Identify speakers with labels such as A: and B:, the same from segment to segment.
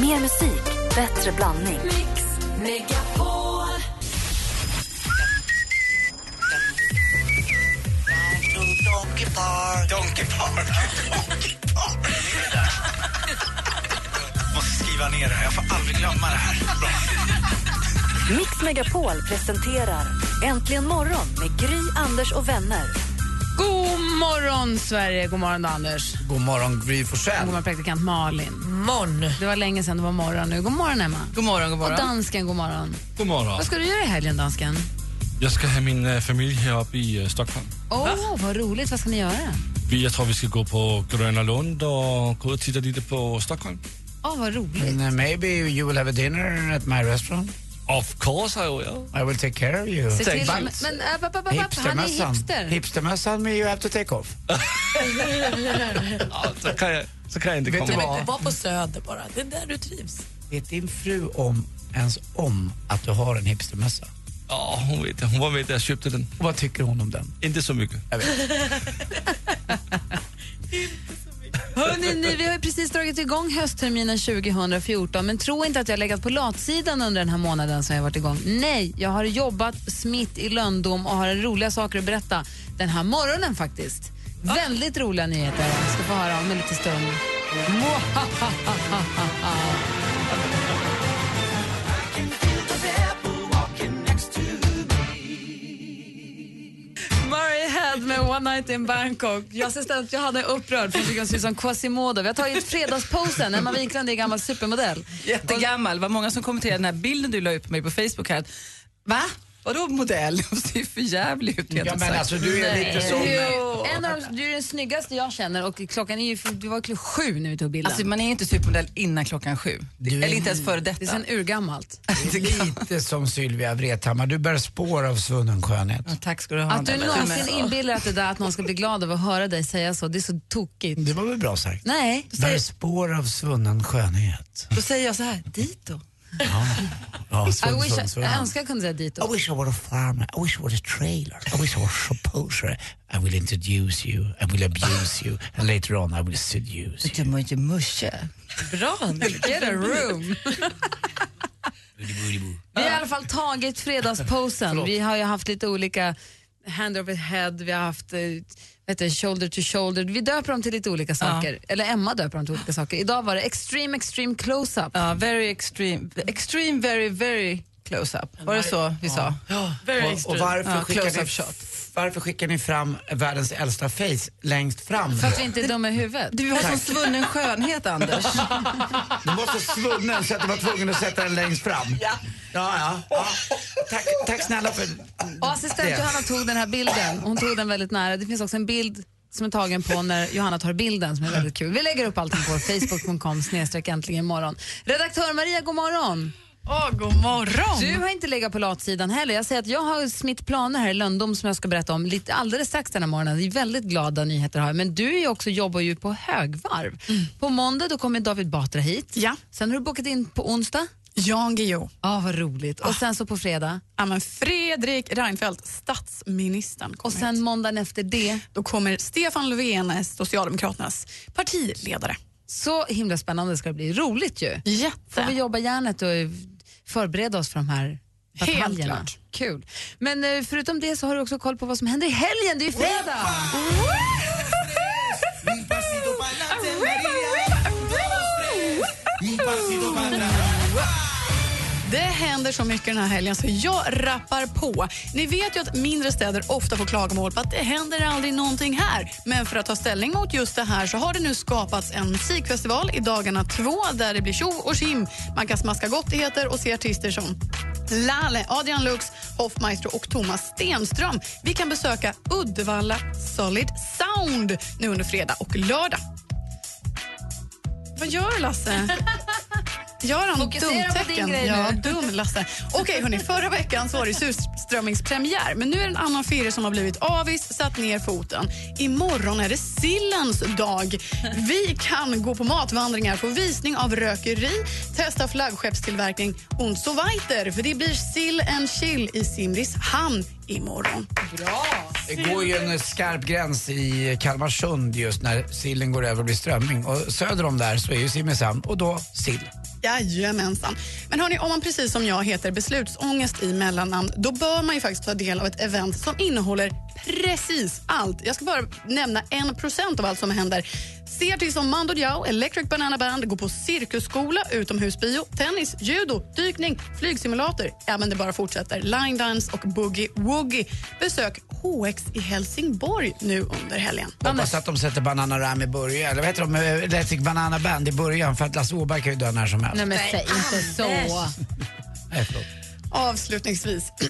A: Mer musik, bättre blandning.
B: Mix Megapol.
C: Donkey Park. Donkey Park. Donkey Park. Måste skriva ner det här. Jag får aldrig glömma det här. Bra.
A: Mix Megapol presenterar Äntligen morgon med Gry, Anders och vänner.
D: God morgon, Sverige! God morgon, Anders.
E: God morgon, Gry
D: God
E: Forssell.
D: morgon, praktikant Malin.
F: Morgon.
D: Det var länge sedan det var morgon nu. God morgon, Emma.
F: God morgon, god
D: Och
F: morgon.
D: dansken, god morgon.
G: God morgon.
D: Vad ska du göra i helgen, dansken?
G: Jag ska ha min eh, familj här uppe i eh, Stockholm.
D: Åh, vad roligt. Vad ska ni göra?
G: Vi, jag tror vi ska gå på Gröna Lund och gå och titta lite på Stockholm.
D: Åh, vad roligt.
E: And, uh, maybe you will have a dinner at my restaurant.
G: Of course I will.
E: I will take care of you.
D: Se till,
E: But
D: men, men äh, han är
E: Hipstermössan.
D: hipster.
E: Hipstermössan you have to take off.
G: Ja, så, kan jag, så kan jag inte
E: Vet du
G: komma.
E: vad?
F: Var på Söder bara. Det är där du trivs.
E: Vet din fru om, ens om att du har en hipstermössa?
G: Ja, hon vet det. Hon var med där och köpte den.
E: Och vad tycker hon om den?
G: Inte så mycket.
D: Hörrni, ni, vi har ju precis dragit igång höstterminen 2014 men tro inte att jag har legat på latsidan under den här månaden som jag varit igång. Nej, jag har jobbat smitt i löndom och har roliga saker att berätta den här morgonen faktiskt. Väldigt roliga nyheter. Jag ska få höra om en liten stund. Murray One Night in Bangkok. Jag ser att jag hade upprörd för jag tycker hon ser ut som Quasimodo. Vi har tagit fredagsposen. Emma Wiklund är gammal supermodell.
F: Jättegammal. Det var många som kommenterade den här bilden du la upp på mig på Facebook här. Va? Vadå modell? Hon ser ju för jävlig ut
E: Ja, men alltså du är lite som...
D: Jo. En av du är den snyggaste jag känner och klockan är ju, du var klockan sju när vi tog bilden.
F: Alltså, man är ju inte supermodell innan klockan sju.
E: Du är-
F: Eller inte ens före
D: det är
F: detta.
D: sen urgammalt.
E: Lite som Sylvia Vrethammar. Du bär spår av svunnen skönhet.
F: Ja, tack ska du ha.
D: Att du någonsin inbillar att det där att någon ska bli glad av att höra dig säga så, det är så tokigt.
E: Det var väl bra sagt?
D: Nej.
E: Bär spår av svunnen skönhet.
F: Då säger jag så här, dit då.
E: Ja,
D: I,
E: svunn,
D: wish,
E: svunn, svunn.
D: jag önskar jag kunde säga dit
E: I wish I were a farmer. I wish I were a trailer. I wish I were a poser. I will introduce you. I will abuse you. And later on I will seduce you.
F: Inte muscha. Bra
D: Get a room. Vi har i alla fall tagit fredagsposen. Vi har ju haft lite olika hand over head, vi har haft eh, vet du, shoulder to shoulder. Vi döper dem till lite olika saker. Eller Emma döper dem till olika saker. Idag var det extreme extreme close-up.
F: Ja, very extreme. Extreme, very, very close up. Var det så vi sa?
E: Och, och varför,
F: Ja,
E: skickar
F: close-up
E: ni,
F: shot.
E: varför skickar ni fram världens äldsta face längst fram?
D: För att vi inte är dumma i huvudet.
F: Du har sån svunnen skönhet, Anders.
E: Den var så svunnen så att jag var tvungen att sätta den längst fram. Ja. Ja, ja, ja. Tack, tack snälla för
D: Och assistent
E: det.
D: Johanna tog den här bilden. Hon tog den väldigt nära. Det finns också en bild som är tagen på när Johanna tar bilden som är väldigt kul. Vi lägger upp allting på facebook.com snedstreck äntligen imorgon. Redaktör Maria, god morgon.
H: Åh, god morgon!
D: Du har inte legat på latsidan heller. Jag säger att jag har smitt planer här i Lundom som jag ska berätta om lite alldeles strax den här morgonen. Det är väldigt glada nyheter har jag. Men du är också, jobbar ju på högvarv. På måndag då kommer David Batra hit.
H: Ja.
D: Sen har du bokat in på onsdag.
H: Jan Guillou.
D: Ja, vad roligt. Och sen så på fredag.
H: Ja, men Fredrik Reinfeldt, statsministern,
D: Och sen
H: hit.
D: måndagen efter det.
H: Då kommer Stefan Löfven, Socialdemokraternas partiledare.
D: Så himla spännande ska det bli. Roligt ju. Får vi
H: Jätte.
D: jobba järnet och förbereda oss för de här
H: Helt
D: bataljerna.
H: klart.
D: Kul. Men eh, förutom det så har du också koll på vad som händer i helgen. Det är ju fredag!
H: Det händer så mycket den här helgen så jag rappar på. Ni vet ju att mindre städer ofta får klagomål på att det händer aldrig någonting här. Men för att ta ställning mot just det här så har det nu skapats en musikfestival i dagarna två där det blir tjo och tjim. Man kan smaska gottigheter och se artister som Lale, Adrian Lux, Hoffmaestro och Thomas Stenström. Vi kan besöka Uddevalla Solid Sound nu under fredag och lördag. Vad gör du, Lasse? Gör han dumtecken? Ja, dum Lasse. Okej, hörni, förra veckan så var det surströmmingspremiär men nu är det en annan fyra som har blivit avis, satt ner foten. Imorgon är det sillens dag. Vi kan gå på matvandringar, få visning av rökeri, testa flaggskeppstillverkning und so weiter. För det blir sill and chill i Simrishamn imorgon.
E: Det går ju en skarp gräns i Kalmarsund just när sillen går över och blir strömming. Och söder om där så är ju Simrishamn och då sill.
H: Jajamensan. Men hörni, om man precis som jag heter beslutsångest i mellannamn då bör man ju faktiskt ta del av ett event som innehåller precis allt. Jag ska bara nämna en procent av allt som händer. Se artister som Mando Diao, Electric Banana Band, gå på cirkusskola, utomhusbio, tennis, judo, dykning, flygsimulator. Ja, men det bara fortsätter. Line dance och boogie woogie. Besök HX i Helsingborg nu under helgen.
E: Hoppas att de sätter Banana Ram i början, eller vad heter de, eh, Electric Banana Band i början för att Lasse Åberg kan ju dö när som helst.
D: Nej men säg inte så.
E: Nej, förlåt.
H: Avslutningsvis.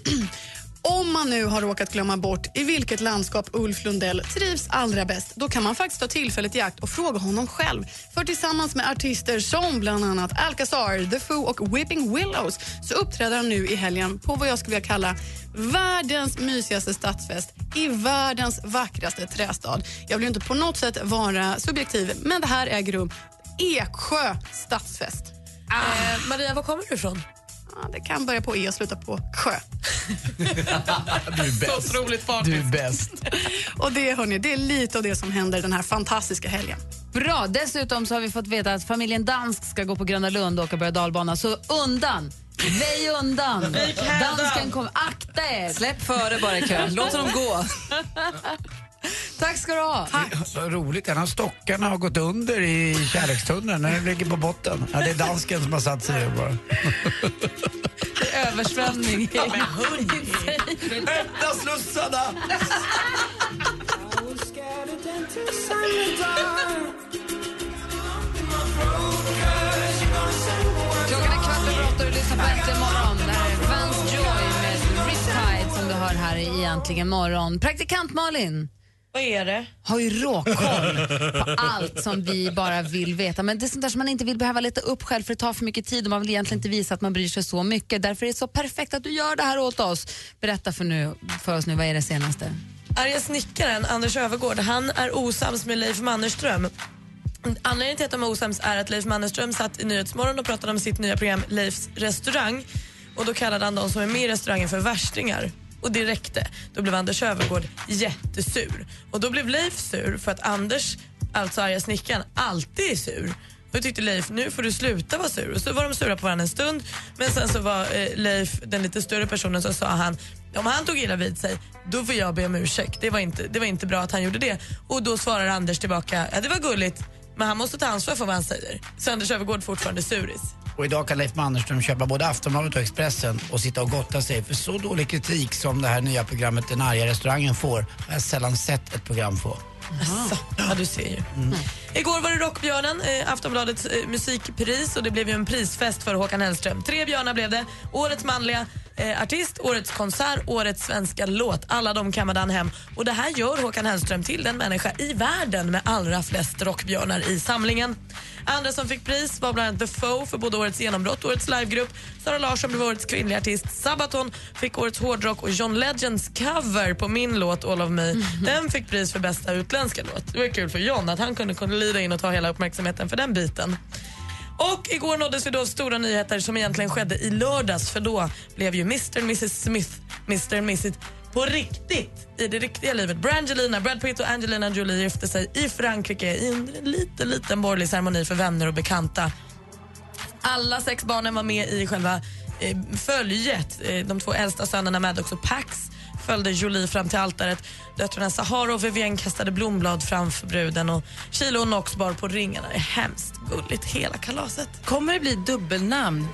H: Om man nu har råkat glömma bort i vilket landskap Ulf Lundell trivs allra bäst, då kan man faktiskt ta tillfället i akt och fråga honom själv. För tillsammans med artister som bland annat Alcazar, The Foo och Whipping Willows så uppträder han nu i helgen på vad jag skulle vilja kalla världens mysigaste stadsfest i världens vackraste trästad. Jag vill inte på något sätt vara subjektiv, men det här äger rum Eksjö stadsfest.
B: Eh, Maria, var kommer du ifrån?
H: Det kan börja på E och sluta på sjö.
E: Du är bäst.
F: Otroligt
E: Du är bäst.
H: Och det, hörni, det är lite av det som händer den här fantastiska helgen.
D: Bra. Dessutom så har vi fått veta att familjen Dansk ska gå på Gröna Lund och åka berg dalbana. Så undan! Väj undan! Dansken kommer... Akta er!
F: Släpp före bara i kön. Låt dem gå.
D: Tack ska du ha.
E: Vad roligt, en av stockarna har gått under i kärlekstunneln. Den ligger på botten. Ja, det är dansken som har satt sig där bara.
D: Översvämning.
E: Öppna slussarna!
D: Klockan är lyssnar på Äntligen morgon. Det här är Vance Joy med Riptide som du hör här i Äntligen morgon. Praktikant Malin
B: Vad är det?
D: har ju råkoll på allt som vi bara vill veta. Men det är sånt där som man inte vill behöva leta upp själv för det tar för mycket tid och man vill egentligen inte visa att man bryr sig så mycket. Därför är det så perfekt att du gör det här åt oss. Berätta för, nu, för oss nu, vad är det senaste?
B: Arga snickaren Anders Övergård han är osams med Leif Mannerström. Anledningen till att de är osams är att Leif Mannerström satt i Nyhetsmorgon och pratade om sitt nya program Leifs restaurang. Och Då kallade han de som är med i restaurangen för värstingar. Och det räckte. Då blev Anders Övergård jättesur. Och Då blev Leif sur för att Anders, alltså arga snickaren, alltid är sur. Och då tyckte Leif, nu får du sluta vara sur. Och så var de sura på varandra en stund. Men sen så var eh, Leif den lite större personen så sa han, om han tog illa vid sig, då får jag be om ursäkt. Det var inte, det var inte bra att han gjorde det. Och då svarar Anders tillbaka, ja det var gulligt, men han måste ta ansvar för vad han säger. Så Anders Öfvergård fortfarande suris.
E: Och idag kan Leif Mannerström köpa både Aftonbladet och Expressen och sitta och gotta sig för så dålig kritik som det här nya programmet Den arga restaurangen får har jag sällan sett ett program få.
B: Asså, ja du ser ju. Igår var det Rockbjörnen, eh, Aftonbladets eh, musikpris och det blev ju en prisfest för Håkan Hellström. Tre björnar blev det. Årets manliga eh, artist, årets konsert, årets svenska låt. Alla de kammade han hem. Och det här gör Håkan Hellström till den människa i världen med allra flest rockbjörnar i samlingen. Andra som fick pris var bland annat The Foe för både årets genombrott och årets livegrupp. Sara Larsson blev årets kvinnliga artist. Sabaton fick årets hårdrock och John Legends cover på min låt All of Me den fick pris för bästa utländska låt. Det var kul för John att han kunde, kunde lida in och ta hela uppmärksamheten för den biten. Och igår nåddes vi då av stora nyheter som egentligen skedde i lördags för då blev ju Mr Mrs Smith, Mr Mrs på riktigt i det riktiga livet. Brangelina, Brad Pitt och Angelina Jolie gifte sig i Frankrike i en liten, liten borgerlig ceremoni för vänner och bekanta. Alla sex barnen var med i själva eh, följet. Eh, de två äldsta sönerna med också Pax följde Jolie fram till altaret. Döttrarna Sahara och Vivienne kastade blomblad framför bruden och Chilo och Nox bar på ringarna. Det är hemskt gulligt, hela kalaset.
F: Kommer det bli dubbelnamn?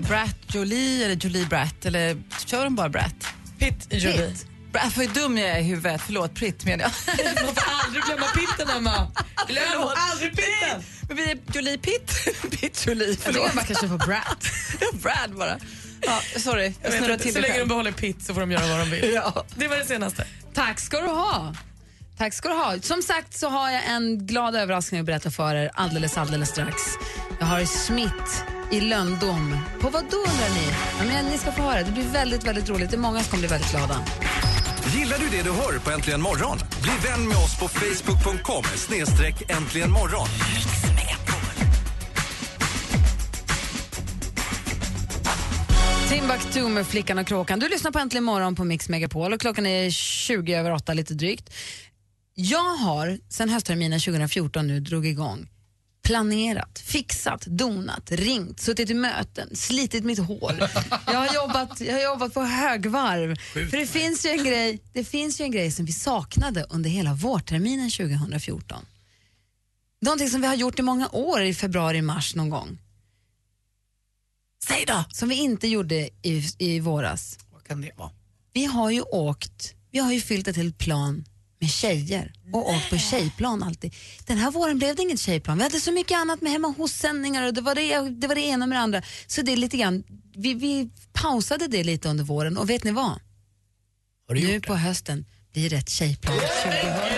F: Brat Jolie eller Jolie Brat? Eller kör de bara Brat?
B: Pitt Jolie.
F: Brat, vad dum jag är i huvudet. Förlåt, Pritt menar jag.
B: Man får aldrig glömma pitten, Emma. Glöm aldrig pitten.
F: Men blir det Jolie Pitt? Pitt Jolie,
D: Jag tycker
F: förlåt.
D: man kanske får Brat.
F: Ja, Brad bara. Ja, sorry, jag
B: Jag inte,
F: till
B: så länge de behåller pitt så får de göra vad de vill.
F: Ja.
B: Det var det senaste.
D: Tack ska du ha. Tack ska du ha. Som sagt så har jag en glad överraskning att berätta för er alldeles, alldeles strax. Jag har Smith i Löndom. På vad då undrar ni? Ja, men ni ska få höra. Det blir väldigt, väldigt roligt. Det är många som kommer bli väldigt glada.
I: Gillar du det du hör på Äntligen morgon? Bli vän med oss på facebook.com snedstreck äntligen morgon.
D: Timbuktu med Flickan och kråkan. Du lyssnar på Äntligen morgon på Mix Megapol och klockan är 20 över 8 lite drygt. Jag har sen höstterminen 2014 nu drog igång planerat, fixat, donat, ringt, suttit i möten, slitit mitt hår. Jag har jobbat, jag har jobbat på högvarv. För det finns, ju en grej, det finns ju en grej som vi saknade under hela vårterminen 2014. Någonting som vi har gjort i många år i februari, mars någon gång.
E: Säg då!
D: Som vi inte gjorde i, i våras.
E: Vad kan det vara?
D: Vi har ju åkt, vi har ju fyllt ett helt plan med tjejer och åkt på tjejplan alltid. Den här våren blev det inget tjejplan. Vi hade så mycket annat med hemma hos-sändningar och det var det, det var det ena med det andra. Så det är lite grann, vi, vi pausade det lite under våren och vet ni vad? Nu på hösten blir det ett tjejplan 2000.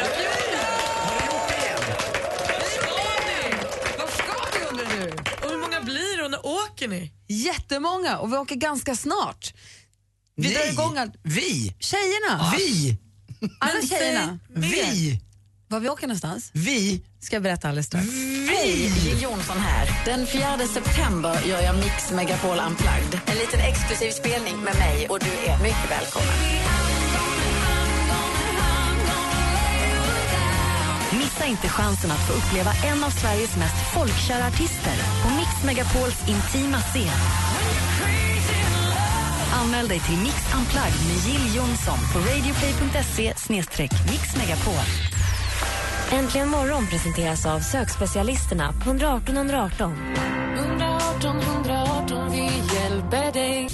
B: Åker ni?
D: Jättemånga och vi åker ganska snart. Vi
E: Ni?
D: drar igång all...
E: Vi!
D: Tjejerna!
E: Vi!
D: Alla tjejerna.
E: Vi!
D: Var vi åker någonstans?
E: Vi!
D: Ska jag berätta alldeles strax.
A: Hej, Jill Johnson här. Den 4 september gör jag Mix Megapol Unplugged. En liten exklusiv spelning med mig och du är mycket välkommen. Missa inte chansen att få uppleva en av Sveriges mest folkkära artister Mix Megapols intima scen. Anmäl dig till Mix Unplugged med Jill Johnson på radioplay.se mixmegapol.
J: Äntligen morgon presenteras av sökspecialisterna på 118 118.
A: 118 118, vi hjälper dig.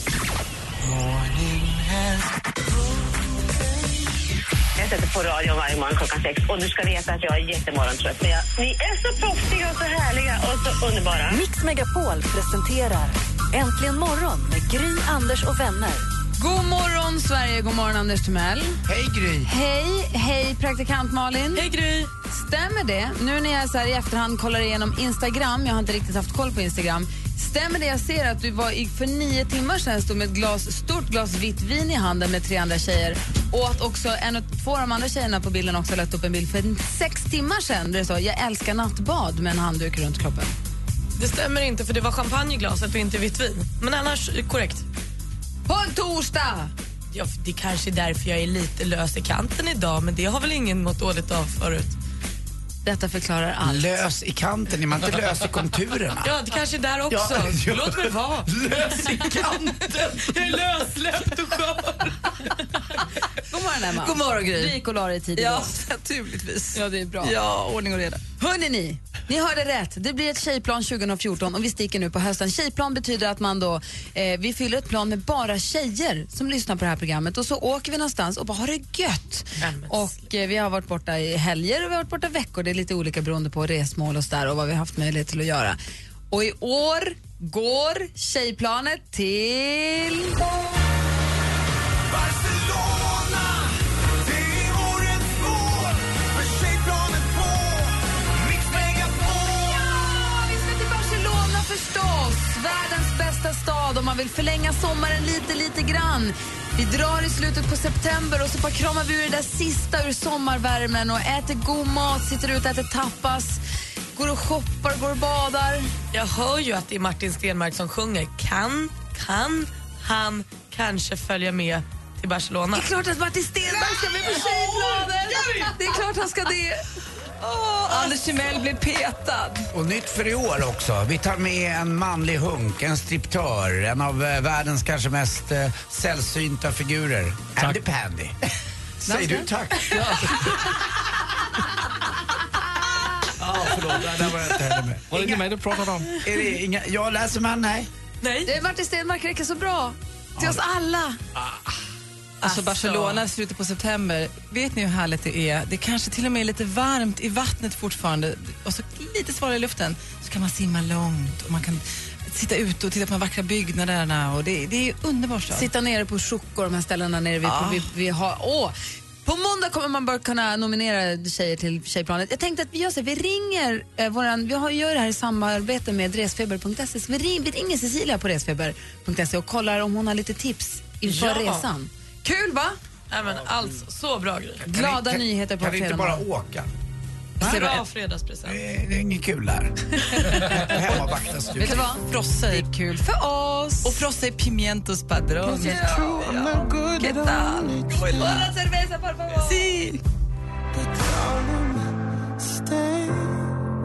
K: Jag sätter på radion varje morgon klockan sex och du ska veta att jag är jättemorgontrött. Men jag, ni är så proffsiga och så härliga och så underbara.
A: Mix Megapol presenterar Äntligen morgon med Gry, Anders och vänner.
D: God morgon, Sverige. God morgon, Anders Timell.
E: Hej Gry!
D: Hej, hej praktikant Malin.
B: Hej Gry!
D: Stämmer det, nu när jag så här i efterhand kollar igenom Instagram, jag har inte riktigt haft koll på Instagram, stämmer det jag ser att du var i, för nio timmar sedan stod med ett glas, stort glas vitt vin i handen med tre andra tjejer och att också en och två av de andra tjejerna på bilden också lagt upp en bild för sex timmar sedan där det står jag älskar nattbad med en handduk runt kroppen.
B: Det stämmer inte för det var champagne i glaset och inte vitt vin. Men annars korrekt.
D: På en torsdag!
B: Ja, det kanske är därför jag är lite lös i kanten idag men det har väl ingen mått dåligt av förut.
D: Detta förklarar allt.
E: Lös i kanten, är man inte lös i konturerna?
B: Ja, det kanske är där också.
E: Ja, ja.
B: Låt mig vara.
E: Lös i kanten!
B: Jag är lössläppt och skör.
D: God morgon, Emma.
F: God morgon, Gry.
D: Gick och la dig tidigt.
F: Ja, naturligtvis.
D: Ja, det är bra.
F: Ja, ordning och reda.
D: Hörrni ni, ni hörde rätt. Det blir ett tjejplan 2014 och vi sticker nu på hösten. Tjejplan betyder att man då, eh, vi fyller ett plan med bara tjejer som lyssnar på det här programmet och så åker vi någonstans och bara har det gött. Och eh, vi har varit borta i helger och vi har varit borta veckor. Det är lite olika beroende på resmål och så där och vad vi har haft möjlighet till att göra. Och i år går tjejplanet till... Bästa stad om man vill förlänga sommaren lite, lite grann. Vi drar i slutet på september och så bara kramar vi ur det där sista ur sommarvärmen och äter god mat, sitter ute och äter tapas, går och shoppar, går och badar.
B: Jag hör ju att det är Martin Stenmark som sjunger. Kan, kan han kanske följa med till Barcelona?
D: Det är klart att Martin Stenmarck ska med på tjejplanen! Det är klart han ska det.
F: Anders Timell blev petad.
E: Och nytt för i år också. Vi tar med en manlig hunk, en striptör, en av eh, världens kanske mest eh, sällsynta figurer. Andy Pandy. Säger du tack? Ja. Förlåt. Det där var jag inte heller med.
G: Var det inte mig du pratade om?
E: Är det inga, jag läser man, nej.
B: Nej.
D: Det är Martin Stenmarck räcker så bra till oss alla.
F: Alltså Barcelona i slutet på september, vet ni hur härligt det är? Det kanske till och med är lite varmt i vattnet fortfarande och så lite svalare i luften. Så kan man simma långt och man kan sitta ute och titta på de vackra byggnaderna och det, det är underbart. stad.
D: Sitta nere på Chocó, de här ställena nere vid,
F: Ja.
D: på, vi, vi har, åh. På måndag kommer man bara kunna nominera tjejer till Tjejplanet. Jag tänkte att vi gör så vi ringer eh, våran, vi har, gör det här i samarbete med resfeber.se. Så vi, ring, vi ringer Cecilia på resfeber.se och kollar om hon har lite tips inför
B: Ja.
D: resan. Kul va?
B: Nej, men alls, så bra grej.
D: Glada
E: kan,
D: nyheter på
E: Kan du inte bara åka?
B: Bra fredagspresent.
E: Det är, det är inget kul där. Hemma och vakta
D: Vet du vad?
F: Frossa
D: är kul för oss.
F: och frossa i pimientos padron.
D: Ja.
F: ¿Qué tal?
D: Una cerveza, por favor.
F: Sí.
L: Stay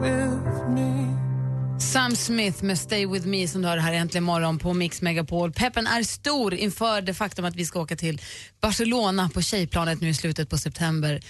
L: with me.
D: Sam Smith med Stay With Me som du har här äntligen morgon på Mix Megapol. Peppen är stor inför det faktum att vi ska åka till Barcelona på tjejplanet nu i slutet på september.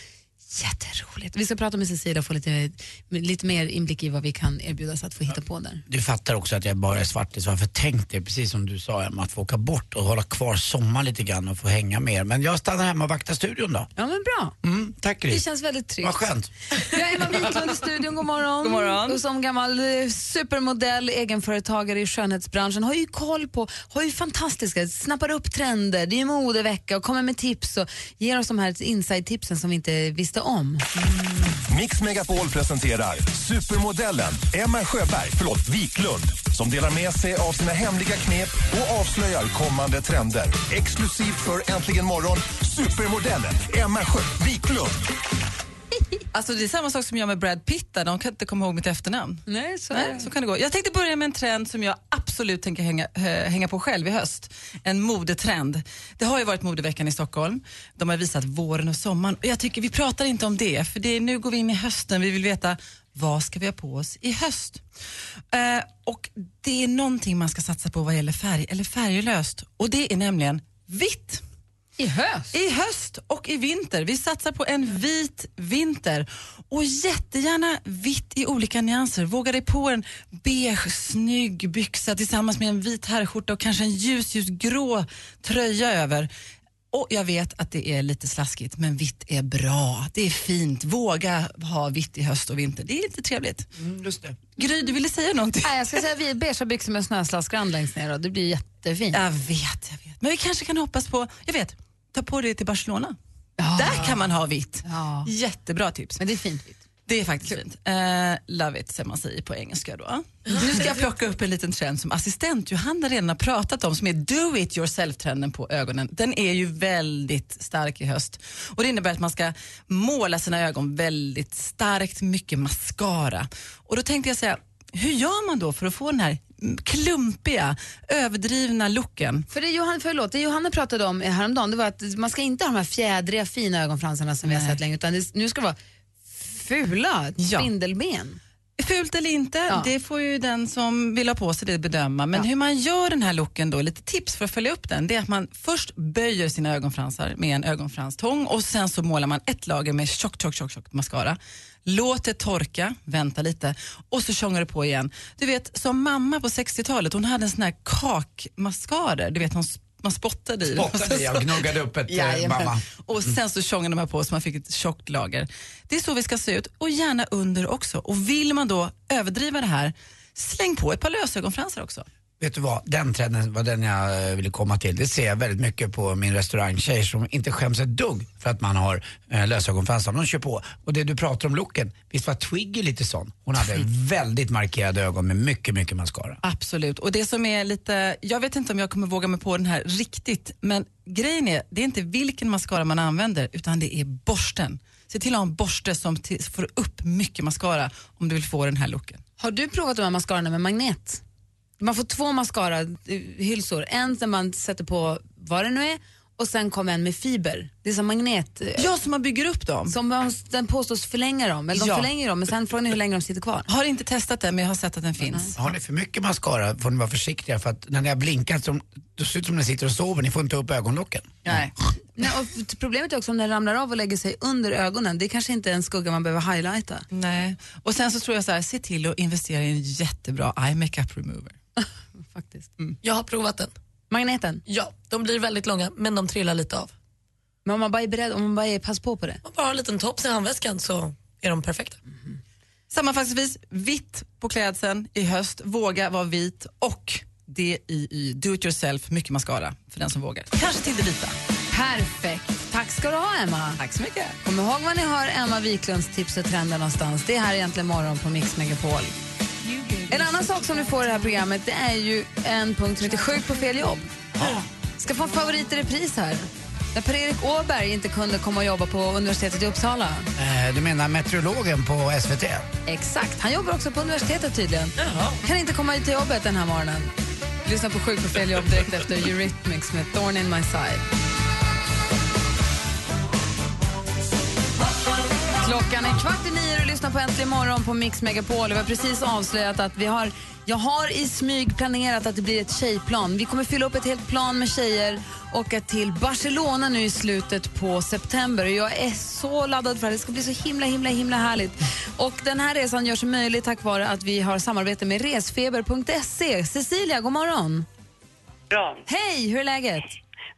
D: Jätteroligt. Vi ska prata med Cecilia och få lite, lite mer inblick i vad vi kan erbjudas att få hitta på där.
E: Du fattar också att jag bara är svartis. Varför tänkte jag, precis som du sa Emma, att få åka bort och hålla kvar sommar lite grann och få hänga med er. Men jag stannar hemma och vaktar studion då.
D: Ja men bra.
E: Mm, tack Gry.
D: Det känns väldigt tryggt.
E: Vad skönt.
D: Vi har Emma Wiklund i studion, god morgon.
F: God morgon.
D: Och som gammal eh, supermodell, egenföretagare i skönhetsbranschen har ju koll på, har ju fantastiska, snappar upp trender, det är ju modevecka och kommer med tips och ger oss de här inside-tipsen som vi inte visste om.
I: Mix Megapol presenterar supermodellen Emma Sjöberg, förlåt, Wiklund som delar med sig av sina hemliga knep och avslöjar kommande trender. Exklusivt för Äntligen morgon, supermodellen Emma Sjö Wiklund.
F: Alltså det är samma sak som jag med Brad Pitt, där. de kan inte komma ihåg mitt efternamn.
D: Nej, så,
F: Nej, så kan det gå. Jag tänkte börja med en trend som jag absolut tänker hänga, eh, hänga på själv i höst. En modetrend. Det har ju varit modeveckan i Stockholm. De har visat våren och sommaren. Och jag tycker vi pratar inte om det, för det är, nu går vi in i hösten. Vi vill veta vad ska vi ha på oss i höst? Eh, och det är någonting man ska satsa på vad gäller färg, eller färglöst. Och det är nämligen vitt.
D: I höst?
F: I höst och i vinter. Vi satsar på en vit vinter. Och jättegärna vitt i olika nyanser. Våga dig på en beige snygg byxa tillsammans med en vit herrskjorta och kanske en ljus, ljus grå tröja över. Och jag vet att det är lite slaskigt, men vitt är bra. Det är fint. Våga ha vitt i höst och vinter. Det är lite trevligt.
E: Mm, just det.
F: Gry, du ville säga någonting?
D: Nej, jag ska säga vi beigea byxor med snöslaskrand längst ner och det blir jättefint.
F: Jag vet, jag vet. Men vi kanske kan hoppas på, jag vet, ta på dig till Barcelona. Där kan man ha vitt.
D: Ja.
F: Jättebra tips.
D: Men det är fint vitt.
F: Det är faktiskt fint. Eh, love it, som man säger på engelska. Då. Nu ska jag plocka upp en liten trend som assistent Johanna redan har pratat om, som är do it yourself-trenden på ögonen. Den är ju väldigt stark i höst. Och Det innebär att man ska måla sina ögon väldigt starkt, mycket mascara. Och Då tänkte jag säga, hur gör man då för att få den här klumpiga, överdrivna looken?
D: För det, Johan, förlåt, det Johanna pratade om häromdagen det var att man ska inte ha de här fjädriga fina ögonfransarna som vi har
F: Nej.
D: sett länge utan det, nu ska det vara fula
F: Ja.
D: spindelben.
F: Fult eller inte,
D: Ja.
F: det får ju den som vill ha på sig det bedöma. Men
D: Ja.
F: hur man gör den här looken då, lite tips för att följa upp den, det är att man först böjer sina ögonfransar med en ögonfranstång och sen så målar man ett lager med tjock, tjock, tjock, tjock mascara. Låt det torka, vänta lite och så tjongar du på igen. Du vet, som mamma på 60-talet, hon hade en sån här kakmascara, du vet hon man spottade i.
E: Spottade i och gnuggade upp ett, eh, mamma.
F: Och sen så tjongade man på så man fick ett tjockt lager. Det är så vi ska se ut och gärna under också. Och vill man då överdriva det här, släng på ett par lösögonfransar också.
E: Vet du vad, den trenden var den jag eh, ville komma till. Det ser jag väldigt mycket på min restaurangtjej som inte skäms ett dugg för att man har eh, lösögonfransar. De kör på. Och det du pratar om looken, visst var Twiggy lite sån? Hon hade väldigt markerade ögon med mycket, mycket mascara.
F: Absolut. Och det som är lite, jag vet inte om jag kommer våga mig på den här riktigt, men grejen är, det är inte vilken mascara man använder, utan det är borsten. Se till att ha en borste som får upp mycket mascara om du vill få den här looken.
D: Har du provat de här mascarorna med magnet? Man får två mascara-hylsor. En där man sätter på vad det nu är och sen kommer en med fiber. Det är som magnet. eh,
F: Ja, så man bygger upp dem.
D: Som man- den påstås förlänga dem. Eller de
F: Ja.
D: förlänger dem men sen frågan är hur länge de sitter kvar.
F: Har inte testat den, men jag har sett att den finns.
E: Har ni för mycket mascara får ni vara försiktiga för att när ni har blinkat så då ser det ut som när ni sitter och sover. Ni får inte upp ögonlocken.
F: Nej.
D: Nej, och problemet är också om den ramlar av och lägger sig under ögonen. Det är kanske inte en skugga man behöver highlighta.
F: Nej. Och sen så tror jag så här, se till att investera i en jättebra eye makeup remover.
D: Faktiskt.
B: Jag har provat den.
D: Magneten?
B: Ja, de blir väldigt långa men de trillar lite av.
D: Men om man bara är beredd, om man bara är pass på på det.
B: Man bara har en liten tops i handväskan så är de perfekta.
F: Sammanfattningsvis, vitt på klädseln i höst, våga vara vit och DIY, do it yourself, mycket mascara för den som vågar. Kanske till det vita.
D: Perfekt. Tack ska du ha, Emma.
F: Tack så mycket.
D: Kom ihåg var ni hör Emma Wiklunds tips och trender någonstans. Det är här egentligen morgon på Mix Megapol. En annan sak som du får i det här programmet det är ju en punkt som heter Sjuk på fel jobb. Ska få en favorit i repris här. När Per-Erik Åberg inte kunde komma och jobba på universitetet i Uppsala.
E: Eh, du menar meteorologen på SVT?
D: Exakt. Han jobbar också på universitetet tydligen. Kan inte komma till jobbet den här morgonen. Lyssna på Sjuk på fel jobb direkt efter Eurythmics med Thorn in my side. Klockan är kvart i nio och lyssnar på Äntligen morgon på Mix Megapol. Vi har precis avslöjat att vi har Jag har i smyg planerat att det blir ett tjejplan. Vi kommer fylla upp ett helt plan med tjejer och åka till Barcelona nu i slutet på september. Jag är så laddad för det. Det ska bli så himla, himla, himla härligt. Och den här resan görs möjlig tack vare att vi har samarbete med resfeber.se. Cecilia, god morgon.
L: Bra.
D: Hej, hur är läget?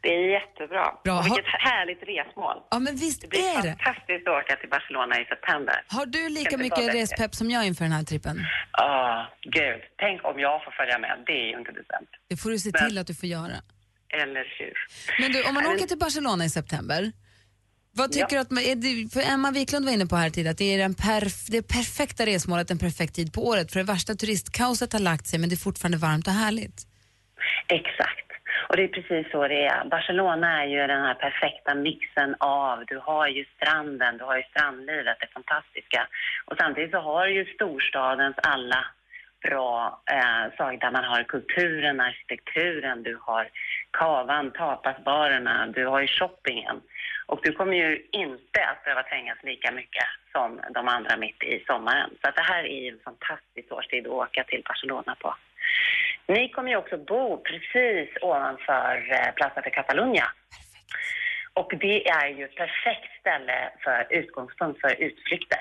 L: Det är jättebra.
D: Bra.
L: Och vilket härligt resmål.
D: Ja, men visst
L: Det blir
D: är det.
L: fantastiskt att åka till Barcelona i september.
D: Har du lika mycket respepp som jag inför den här trippen?
L: Ah, gud. Tänk om jag får följa med. Det är ju inte decent.
D: Det får du se
L: Men-
D: till att du får göra.
L: Eller hur?
D: Men du, om man åker till Barcelona i september, vad tycker
L: Ja.
D: att man, är det, för Emma Wiklund var inne på här tidigare att det är den perf, det perfekta resmålet, en perfekt tid på året. För det värsta turistkaoset har lagt sig men det är fortfarande varmt och härligt.
L: Exakt. Och det är precis så det är. Barcelona är ju den här perfekta mixen av, du har ju stranden, du har ju strandlivet, det fantastiska. Och samtidigt så har du ju storstadens alla bra eh, saker där man har kulturen, arkitekturen, du har kavan, tapasbarerna, du har ju shoppingen. Och du kommer ju inte att behöva trängas lika mycket som de andra mitt i sommaren. Så att det här är ju en fantastisk årstid att åka till Barcelona på. Ni kommer ju också bo precis ovanför eh, Plaza de Catalunya. Och det är ju ett perfekt ställe för utgångspunkt för utflykter.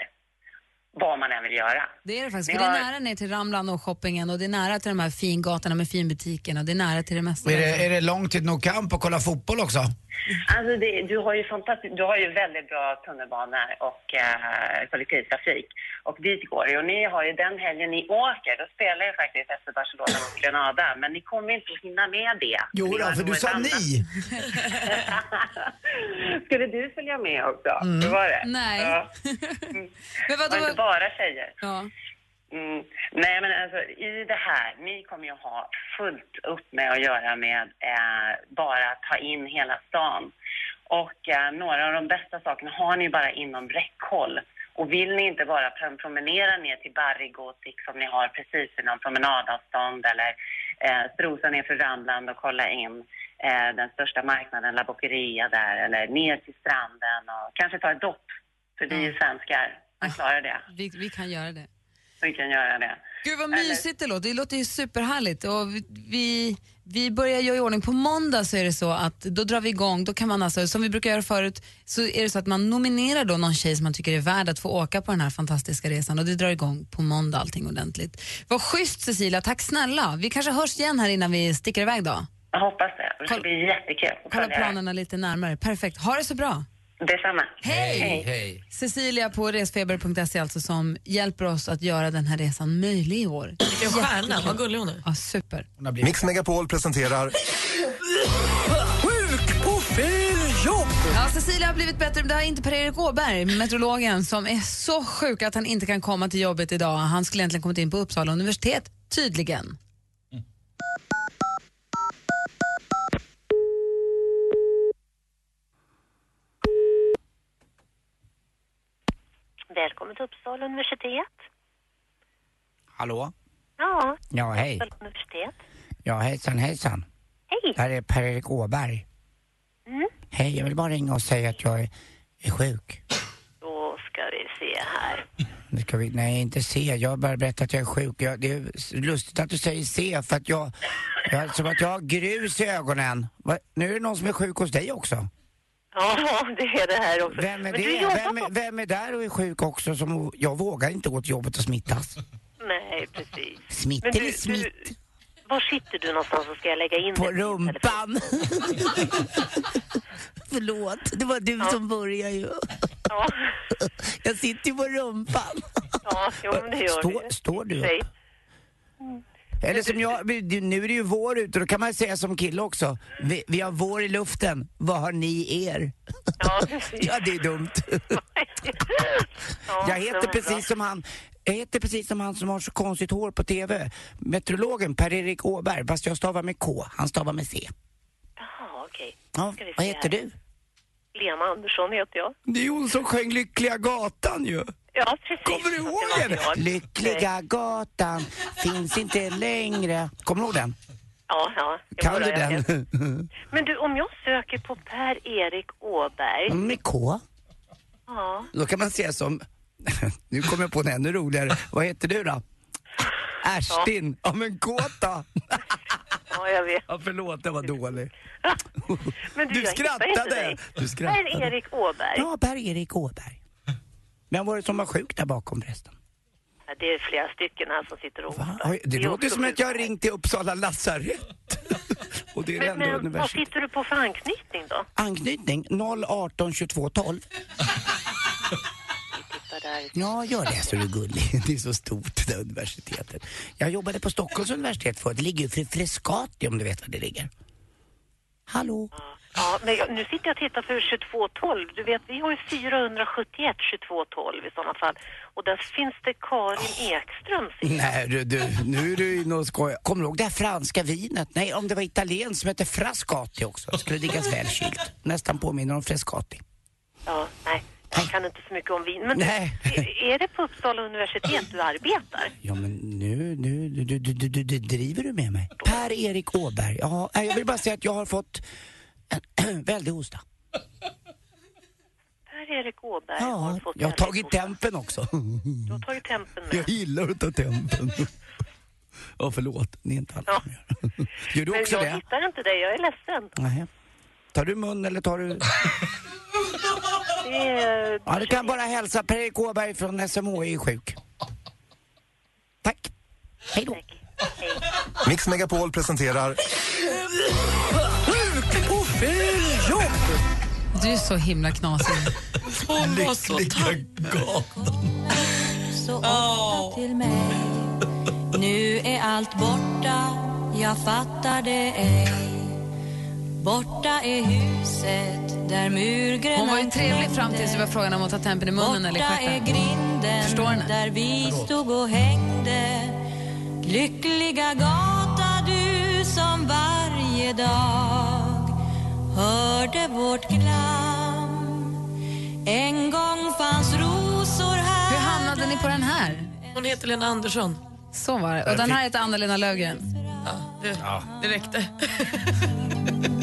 L: Vad man än vill göra.
D: Det är det faktiskt, för det är
L: har-
D: nära ner till Ramlan och shoppingen och det är nära till de här fingatorna med finbutikerna. Det är nära till det mesta.
E: Är det, är det långt till No Camp och kolla fotboll också?
L: Alltså det, du, har ju fantastiskt, du har ju väldigt bra tunnelbanor och eh, kollektivtrafik. Och dit går det. Och ni har ju den helgen ni åker, då spelar ju faktiskt efter Barcelona mot Granada. Men ni kommer inte att hinna med det.
E: Jo då, för du sa
L: annat-
E: ni.
L: Skulle du följa med också?
E: Mm.
L: Hur var det?
D: Nej.
L: Ja.
D: Men
L: Det var inte bara tjejer.
D: Ja.
L: Mm. Nej, men alltså i det här, ni kommer ju ha fullt upp med att göra med eh, bara ta in hela stan. Och eh, några av de bästa sakerna har ni bara inom räckhåll. Och vill ni inte bara prom- promenera ner till Barry Gothic som ni har precis inom promenadavstånd eller eh, strosa ner för Ramland och kolla in eh, den största marknaden, La Boqueria där, eller ner till stranden och kanske ta ett dopp. För vi är svenskar, man klarar det.
D: Vi, vi kan göra det.
L: Vi kan göra det.
D: Gud vad mysigt det låter. Det låter ju superhärligt. Och vi, vi, börjar göra i ordning. På måndag så är det så att då drar vi igång. Då kan man alltså, som vi brukar göra förut, så är det så att man nominerar då någon tjej som man tycker är värd att få åka på den här fantastiska resan. Och det drar igång på måndag allting ordentligt. Vad schysst Cecilia, tack snälla. Vi kanske hörs igen här innan vi sticker iväg då.
L: Jag hoppas det. Det ska bli jättekul
D: Kolla planerna lite närmare. Perfekt. Ha det så bra.
L: Detsamma.
D: Hej!
E: Hej.
D: Cecilia på resfeber.se alltså som hjälper oss att göra den här resan möjlig i år.
B: Vilken stjärna, vad gullig hon är.
D: Ja, super.
I: Mix Megapol presenterar
D: Sjuk på fel jobb! Ja, Cecilia har blivit bättre. men Det har inte Per-Erik Åberg, meteorologen, som är så sjuk att han inte kan komma till jobbet idag. Han skulle egentligen kommit in på Uppsala universitet, tydligen.
M: Välkommen till Uppsala universitet.
E: Hallå?
M: Ja,
E: Ja, hej.
M: Uppsala universitet.
E: Ja, hejsan hejsan.
M: Hej.
E: Det här är Per-Erik Åberg.
M: Mm.
E: Hej, jag vill bara ringa och säga att jag är, är sjuk.
M: Då ska vi se här.
E: Det ska vi, nej, inte se. Jag bara berättat att jag är sjuk. Jag, det är lustigt att du säger se för att jag... jag som att jag har grus i ögonen. Va, nu är det någon som är sjuk hos dig också.
M: Ja, det är det här också.
E: Vem är
M: Men
E: det? Vem
M: på...
E: vem är där och är sjuk också? Som, jag vågar inte gå till jobbet och smittas.
M: Nej, precis.
E: Smitt eller smitt?
M: Du, var sitter du någonstans så ska jag lägga in
E: På rumpan. Förlåt, det var du som började ju.
M: Ja.
E: Jag sitter ju på rumpan.
M: Ja, jo, men det gör
E: Står,
M: du.
E: står du upp? Eller som jag, nu är det ju vår ute, då kan man säga som kille också. Vi, vi har vår i luften, vad har ni er?
M: Ja, precis.
E: ja, det är dumt.
M: Ja,
E: jag heter
M: bra.
E: precis som han, jag heter precis som han som har så konstigt hår på TV. Meteorologen Per-Erik Åberg, fast jag stavar med K, han stavar med C.
M: Jaha, okej.
E: Ja,
M: Ska vi
E: vad heter
M: här.
E: du?
M: Lena Andersson heter jag.
E: Det är hon som sjöng Lyckliga gatan ju.
M: Ja, precis.
E: Kommer du ihåg den?
M: jag.
E: Lyckliga gatan finns inte längre. Kommer du ihåg den?
M: Ja, ja.
E: Kan du
M: jag.
E: den?
M: Men du, om jag söker på Per-Erik Åberg.
E: Med K?
M: Ja.
E: Då kan man säga som... Nu kommer jag på en ännu roligare. Vad heter du då? Ärstin, ja men kåta.
M: Ja, jag vet.
E: Ja, förlåt, det var dålig.
M: Men du,
E: Du
M: jag
E: skrattade. Du skrattade.
M: Per-Erik Åberg.
E: Ja, Per-Erik Åberg. Vem var det som var sjuk där bakom förresten?
M: Ja, Det är flera stycken här som sitter och.
E: Oj, det
M: är
E: låter som att jag har ringt till Uppsala lasarett. Och det är
M: Men,
E: ändå
M: men vad sitter du på för anknytning då?
E: Anknytning 018 22 12.
M: Titta där.
E: Ja, gör det så är du gullig. Det är så stort det där universitetet. Jag jobbade på Stockholms universitet förut. Det ligger ju för Frescati om du vet var det ligger. Hallå?
M: Ja, men jag, nu sitter jag och tittar för 2212. Du vet, vi har ju 471 2212 i sådana fall. Och där finns det Karin Ekström. ser jag.
E: Nej du, du, nu är du inne och skojar. Kommer du ihåg det här franska vinet? Nej, om det var italienskt som hette Frascati också. Det skulle liggas välkylt. Nästan påminner om Frescati.
M: Ja, nej. Jag kan inte så mycket om vin. Men
E: Nej.
M: är det på Uppsala universitet du arbetar?
E: Ja men nu, nu, du, du, du, du, du driver du med mig? Per-Erik Åberg. Ja, jag vill bara säga att jag har fått en väldig hosta.
M: Per-Erik Åberg har
E: Ja,
M: fått
E: jag har tagit
M: hosta.
E: tempen också.
M: Du har tagit tempen med.
E: Jag gillar att ta tempen. Ja, förlåt. Det är inte alla som gör. Du
M: Men
E: också
M: jag
E: det?
M: hittar inte dig, jag är ledsen.
E: Nej. Tar du mun eller tar du...
M: Det är...
E: Ja, du kan bara hälsa Per-Erik Åberg från SMHI är sjuk. Tack. Hej då.
I: Mix Megapol presenterar
D: Du är så himla knasig.
B: Hon var så taggad.
N: Så ofta till mig Nu är allt borta, jag fattar det ej Borta är huset där murgröna
D: Hon var ju trevlig fram tills det var frågan om att ta tempen i munnen eller i
N: Borta är
D: stjärten.
N: grinden
D: Förstår henne.
N: där vi stod och hängde Lyckliga gata du som varje dag hörde vårt glam En gång fanns rosor här
D: Hur hamnade ni på den här?
B: Hon heter Lena Andersson.
D: Så var det. Och den här heter Anna-Lena Löfgren.
B: Det, det räckte.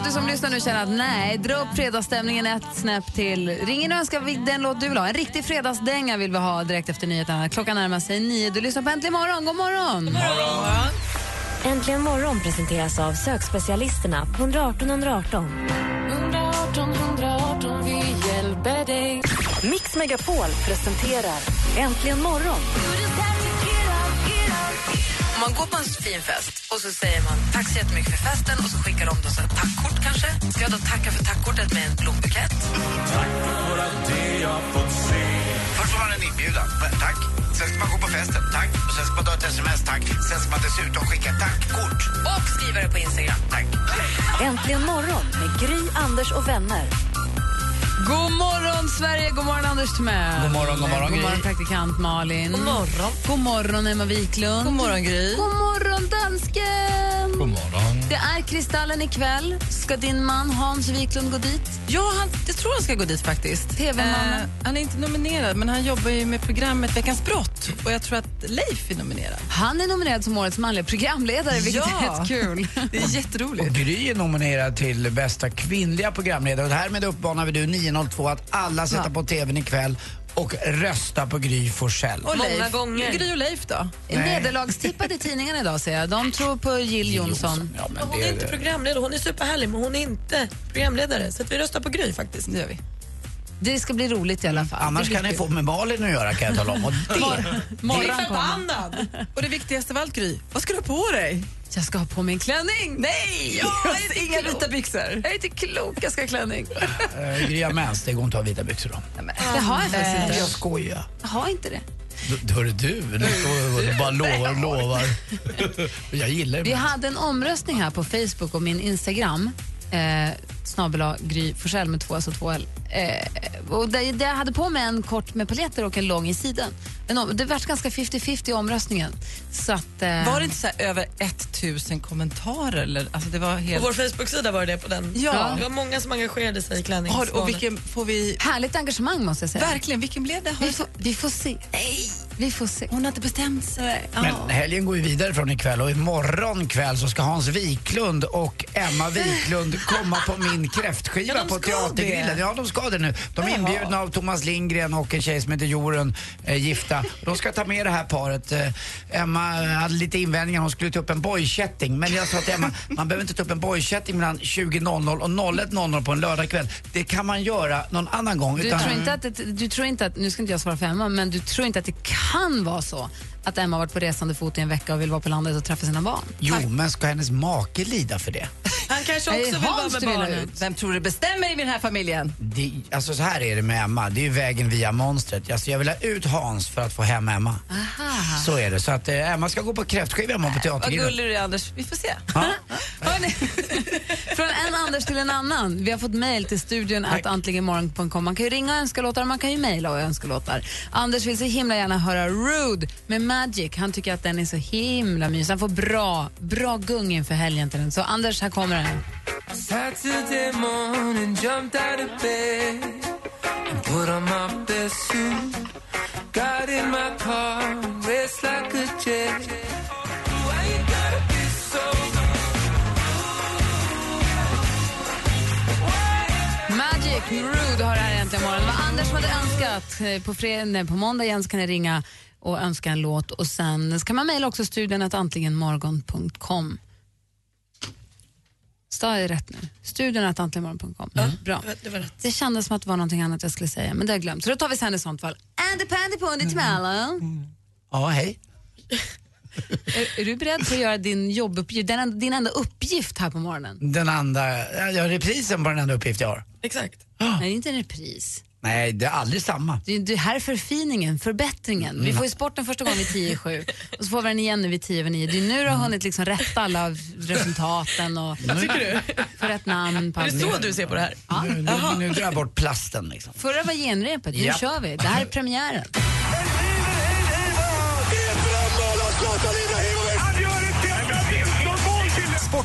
D: att du som lyssnar nu känner att nej, dra upp fredagsstämningen ett snäpp till. Ring in och önska vi- den låt du vill ha. En riktig fredagsdänga vill vi ha direkt efter nyheterna. Klockan närmar sig nio. Du lyssnar på Äntligen morgon. God morgon!
J: Äntligen morgon presenteras av sökspecialisterna på 118 118.
N: 118 118, vi hjälper dig.
A: Mix Megapol presenterar Äntligen morgon.
D: Om man går på en fin fest och så säger man tack så jättemycket för festen och så skickar de då så ett tackkort kanske. Ska jag då tacka för tackkortet med en blombukett?
E: Först får man en inbjudan. Tack. Sen ska man gå på festen. Tack. Och sen ska man ta ett sms. Tack. Sen ska man dessutom skicka tackkort.
D: Och skriva det på Instagram.
E: Tack.
A: Äntligen morgon med Gry, Anders och vänner.
D: God morgon, Sverige! God morgon, Anders Timell.
E: God morgon, god morgon,
D: God morgon, praktikant Malin. God
B: morgon.
D: God morgon, Emma Wiklund.
F: God morgon, Gry.
D: God morgon, dansken.
G: God morgon.
D: Det är Kristallen ikväll. Ska din man Hans Wiklund gå dit?
F: Ja, han, jag tror han ska gå dit faktiskt.
D: TV-mannen.
F: Eh, han är inte nominerad, men han jobbar ju med programmet Veckans brott. Och jag tror att Leif är nominerad.
D: Han är nominerad som årets manliga programledare, vilket är
F: Ja.
D: rätt kul.
F: Det är jätteroligt.
E: Och Gry är nominerad till bästa kvinnliga programledare. Och härmed uppmanar vi du 902 att alla sätter på TVn ikväll och rösta på Gry Forssell.
F: Och
B: Många
F: Leif.
B: gånger.
F: Gry och Leif då?
D: Nederlagstippad i tidningen idag ser jag. De tror på Jill Johnson.
E: Ja, men
B: Hon
E: det
B: är inte programledare, hon är superhärlig men hon är inte programledare. Så att vi röstar på Gry faktiskt.
F: Det gör vi.
D: Det ska bli roligt i alla fall.
E: Annars kan ni få med Malin att göra kan jag tala om. Och det,
B: Jag är
D: Morgon
B: förbannad!
F: Och det viktigaste av allt, Gry. Vad ska du ha på dig?
D: Jag ska ha på mig en klänning.
F: Nej!
D: jag är inte
F: Inga
D: klok.
F: vita byxor.
D: Jag är inte klok, jag ska ha klänning.
E: äh, Gry har mens, det går inte att ha vita byxor då.
D: Det har jag faktiskt inte.
E: Jag skojar.
D: Jag har inte det.
E: Då, då är det du. Du och bara lovar och lovar. Jag gillar
D: Vi
E: det.
D: hade en omröstning här på Facebook och min Instagram. Eh, snabel Gry Forssell med två, alltså två L. Eh, och där, där jag hade på mig en kort med paletter och en lång i sidan. En, om- det vart ganska 50-50 i omröstningen. Så att, eh,
F: Var det inte så här över 1000 kommentarer? Eller? Alltså det var helt...
B: På vår Facebook-sida var det på den.
F: Ja.
B: Det var många som engagerade sig i klänning.
F: Har, och vilken får vi...
D: Härligt engagemang måste jag säga.
F: Verkligen, vilken blev det? Har
D: Vi får, vi får se.
F: Nej,
D: Vi får se.
F: Hon har inte bestämt sig.
E: Men helgen går ju vidare från ikväll och imorgon kväll så ska Hans Wiklund och Emma Wiklund komma på min kräftskiva
B: Ja,
E: på Teatergrillen.
B: det.
E: Ja, de ska det nu. De är inbjudna av Thomas Lindgren och en tjej som heter Jorun, eh, gifta. De ska ta med det här paret. Eh, Emma hade lite invändningar, hon skulle ta upp en boychatting. Men jag sa till Emma, man behöver inte ta upp en boychatting mellan 20.00 och 01.00 på en lördagkväll. Det kan man göra någon annan gång.
D: Du
E: utan-
D: tror, inte att det, du tror inte att, nu ska inte jag svara för Emma, men du tror inte att det kan vara så att Emma har varit på resande fot i en vecka och vill vara på landet och träffa sina barn?
E: Jo, men ska hennes make lida för det?
B: Han kanske också vill vara med barnen.
F: Vem tror du bestämmer i den här familjen?
E: Det, alltså så här är det med Emma, det är vägen via monstret. Alltså jag vill ha ut Hans för att få hem Emma.
D: Aha.
E: Så är det. Så att eh, Emma ska gå på kräftskiva imorgon på
F: Vad
E: Teatergrillen.
F: gullig du är Anders. Vi får se.
D: Hörrni, från en Anders till en annan. Vi har fått mejl till studion att antligenmorgon.com. Man kan ju ringa och önska låtar och man kan ju mejla och önska låtar. Anders vill så himla gärna höra Rude med Magic. Han tycker att den är så himla mysig. Han får bra, bra gung inför helgen till den. Så Anders, här kommer den.
O: Saturday morning, jumped out of bed and put on my best suit. Got in my car, raced like a jet.
D: Magic, Rude har det här äntligen morgon. Vad Anders hade önskat eh, på, fred- nej, på måndag igen så kan ni ringa och önska en låt och sen ska man mejla också studion att antligenmorgon.com. Sa jag rätt nu? Studion att antligenmorgon.com. Bra.
B: Det var rätt.
D: Det kändes som att det var någonting annat jag skulle säga, men det har jag glömt. Så då tar vi sen i sånt fall. Andy Pandy Pundy till Malin.
E: Ja, hej.
D: Är, är du beredd på att göra din jobbuppgift, din, enda- din enda uppgift här på morgonen?
E: Den andra, ja, reprisen på den enda uppgift jag har.
B: Exakt.
D: Nej, det är inte en repris.
E: Nej, det är aldrig samma.
D: Det, det här är förfiningen, förbättringen. Vi får ju sporten första gången vid 10 7 och så får vi den igen nu vid 10 över 9. Det är nu du har hunnit liksom rätta alla resultaten och få rätt namn på
B: Är det så du ser på det här?
D: Ja.
E: Nu, nu, nu drar jag bort plasten liksom.
D: Förra var genrepet, nu
E: Ja.
D: kör vi. Det här är premiären.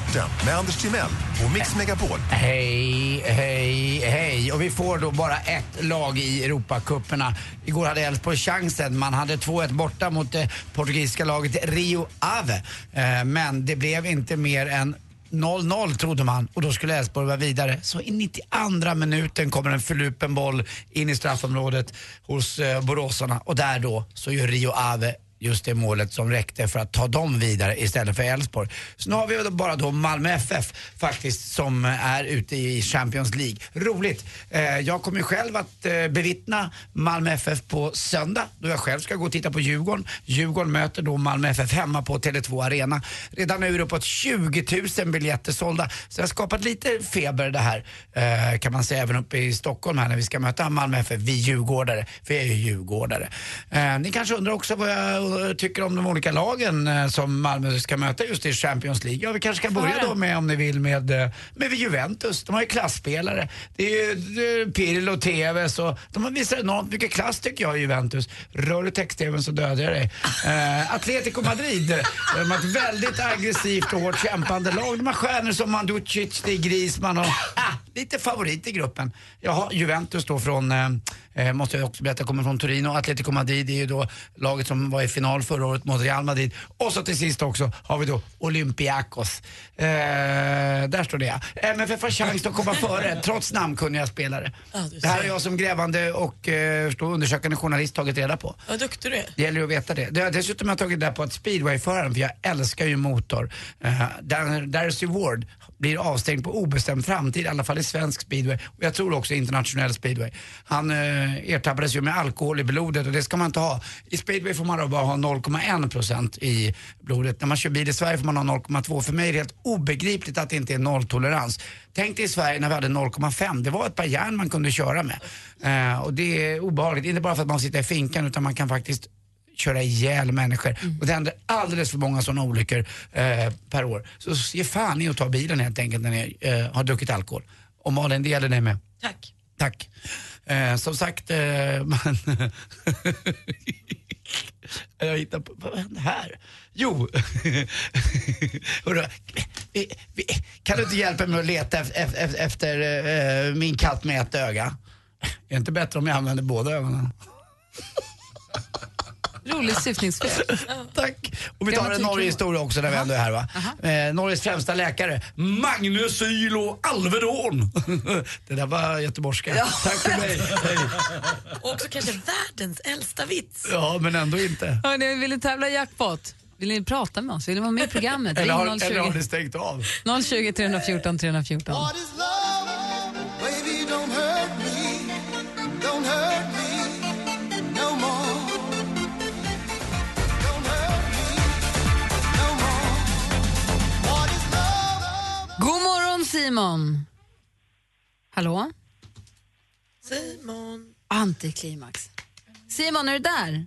I: Sporten med Anders Timell och Mix Megapol.
E: Hej, hej, hej. Och vi får då bara ett lag i Europacuperna. Igår hade Elfsborg chansen. Man hade 2-1 borta mot det portugisiska laget Rio Ave. Eh, men det blev inte mer än 0-0 trodde man och då skulle Elfsborg vara vidare. Så i 92 minuten kommer en förlupen boll in i straffområdet hos eh, boråsarna och där då så gör Rio Ave just det målet som räckte för att ta dem vidare istället för Elfsborg. Så nu har vi då bara då Malmö FF faktiskt som är ute i Champions League. Roligt. Eh, jag kommer ju själv att eh, bevittna Malmö FF på söndag då jag själv ska gå och titta på Djurgården. Djurgården möter då Malmö FF hemma på Tele2 Arena. Redan nu är det uppåt 20 000 biljetter sålda. Så det har skapat lite feber det här eh, kan man säga även uppe i Stockholm här när vi ska möta Malmö FF, vi djurgårdare. För jag är ju djurgårdare. Eh, ni kanske undrar också vad jag eh, tycker om de olika lagen eh, som Malmö ska möta just i Champions League. Ja, vi kanske ska börja då med, om ni vill, med, eh, med Juventus. De har ju klasspelare. Det är ju det är Pirlo och Tevez och de har visat enormt mycket klass tycker jag i Juventus. Rör du text-tvn så dödar jag dig. Eh, Atletico Madrid, de har ett väldigt aggressivt och hårt kämpande lag. De har stjärnor som Manducic, det är Griezmann och ah, lite favorit i gruppen. Jaha, Juventus då från, eh, eh, måste jag också berätta, kommer från Torino. Atletico Madrid är ju då laget som var i final förra året mot Real Madrid. Och så till sist också har vi då Olympiakos. Eh, där står det ja. MFF har chans att komma före trots namnkunniga spelare. det här har jag som grävande och eh, undersökande journalist tagit reda på.
B: Vad duktig du är.
E: Det gäller ju att veta det. det dessutom har jag tagit reda på att speedwayföraren, för jag älskar ju motor, uh, Darcy Ward blir avstängd på obestämd framtid, i alla fall i svensk speedway och jag tror också internationell speedway. Han eh, ertappades ju med alkohol i blodet och det ska man inte ha. I speedway får man då bara ha 0,1 procent i blodet. När man kör bil i Sverige får man ha 0,2. För mig är det helt obegripligt att det inte är nolltolerans. Tänk dig i Sverige när vi hade 0,5. Det var ett par järn man kunde köra med. Eh, och det är obehagligt, inte bara för att man sitter i finkan utan man kan faktiskt köra ihjäl människor. Och det händer alldeles för många sådana olyckor eh, per år. Så ge fan i att ta bilen helt enkelt när ni eh, har druckit alkohol. Och Malin, det gäller dig med.
B: Tack.
E: Tack. Eh, som sagt, eh, man jag hittar på, vad hände här? Jo, Hörru, kan du inte hjälpa mig att leta efter, efter, efter eh, min katt med ett öga? Är det inte bättre om jag använder båda ögonen?
D: Rolig syftningsfel.
E: Tack. Och vi tar en
D: Grammatik.
E: Norge-historia också när vi ändå är här va. Eh, Norges främsta läkare, Magnus Ylo Alvedon. det där var göteborgska. Tack för mig. Hej.
B: Och också kanske världens äldsta vits.
E: Ja, men ändå inte.
D: Hörrni, vill ni tävla jackpot? Vill ni prata med oss? Vill ni vara med i programmet?
E: Eller har, eller har
D: 020
E: ni stängt av?
D: 020 314 314. Simon! Hallå?
B: Simon.
D: Antiklimax. Simon, är du där?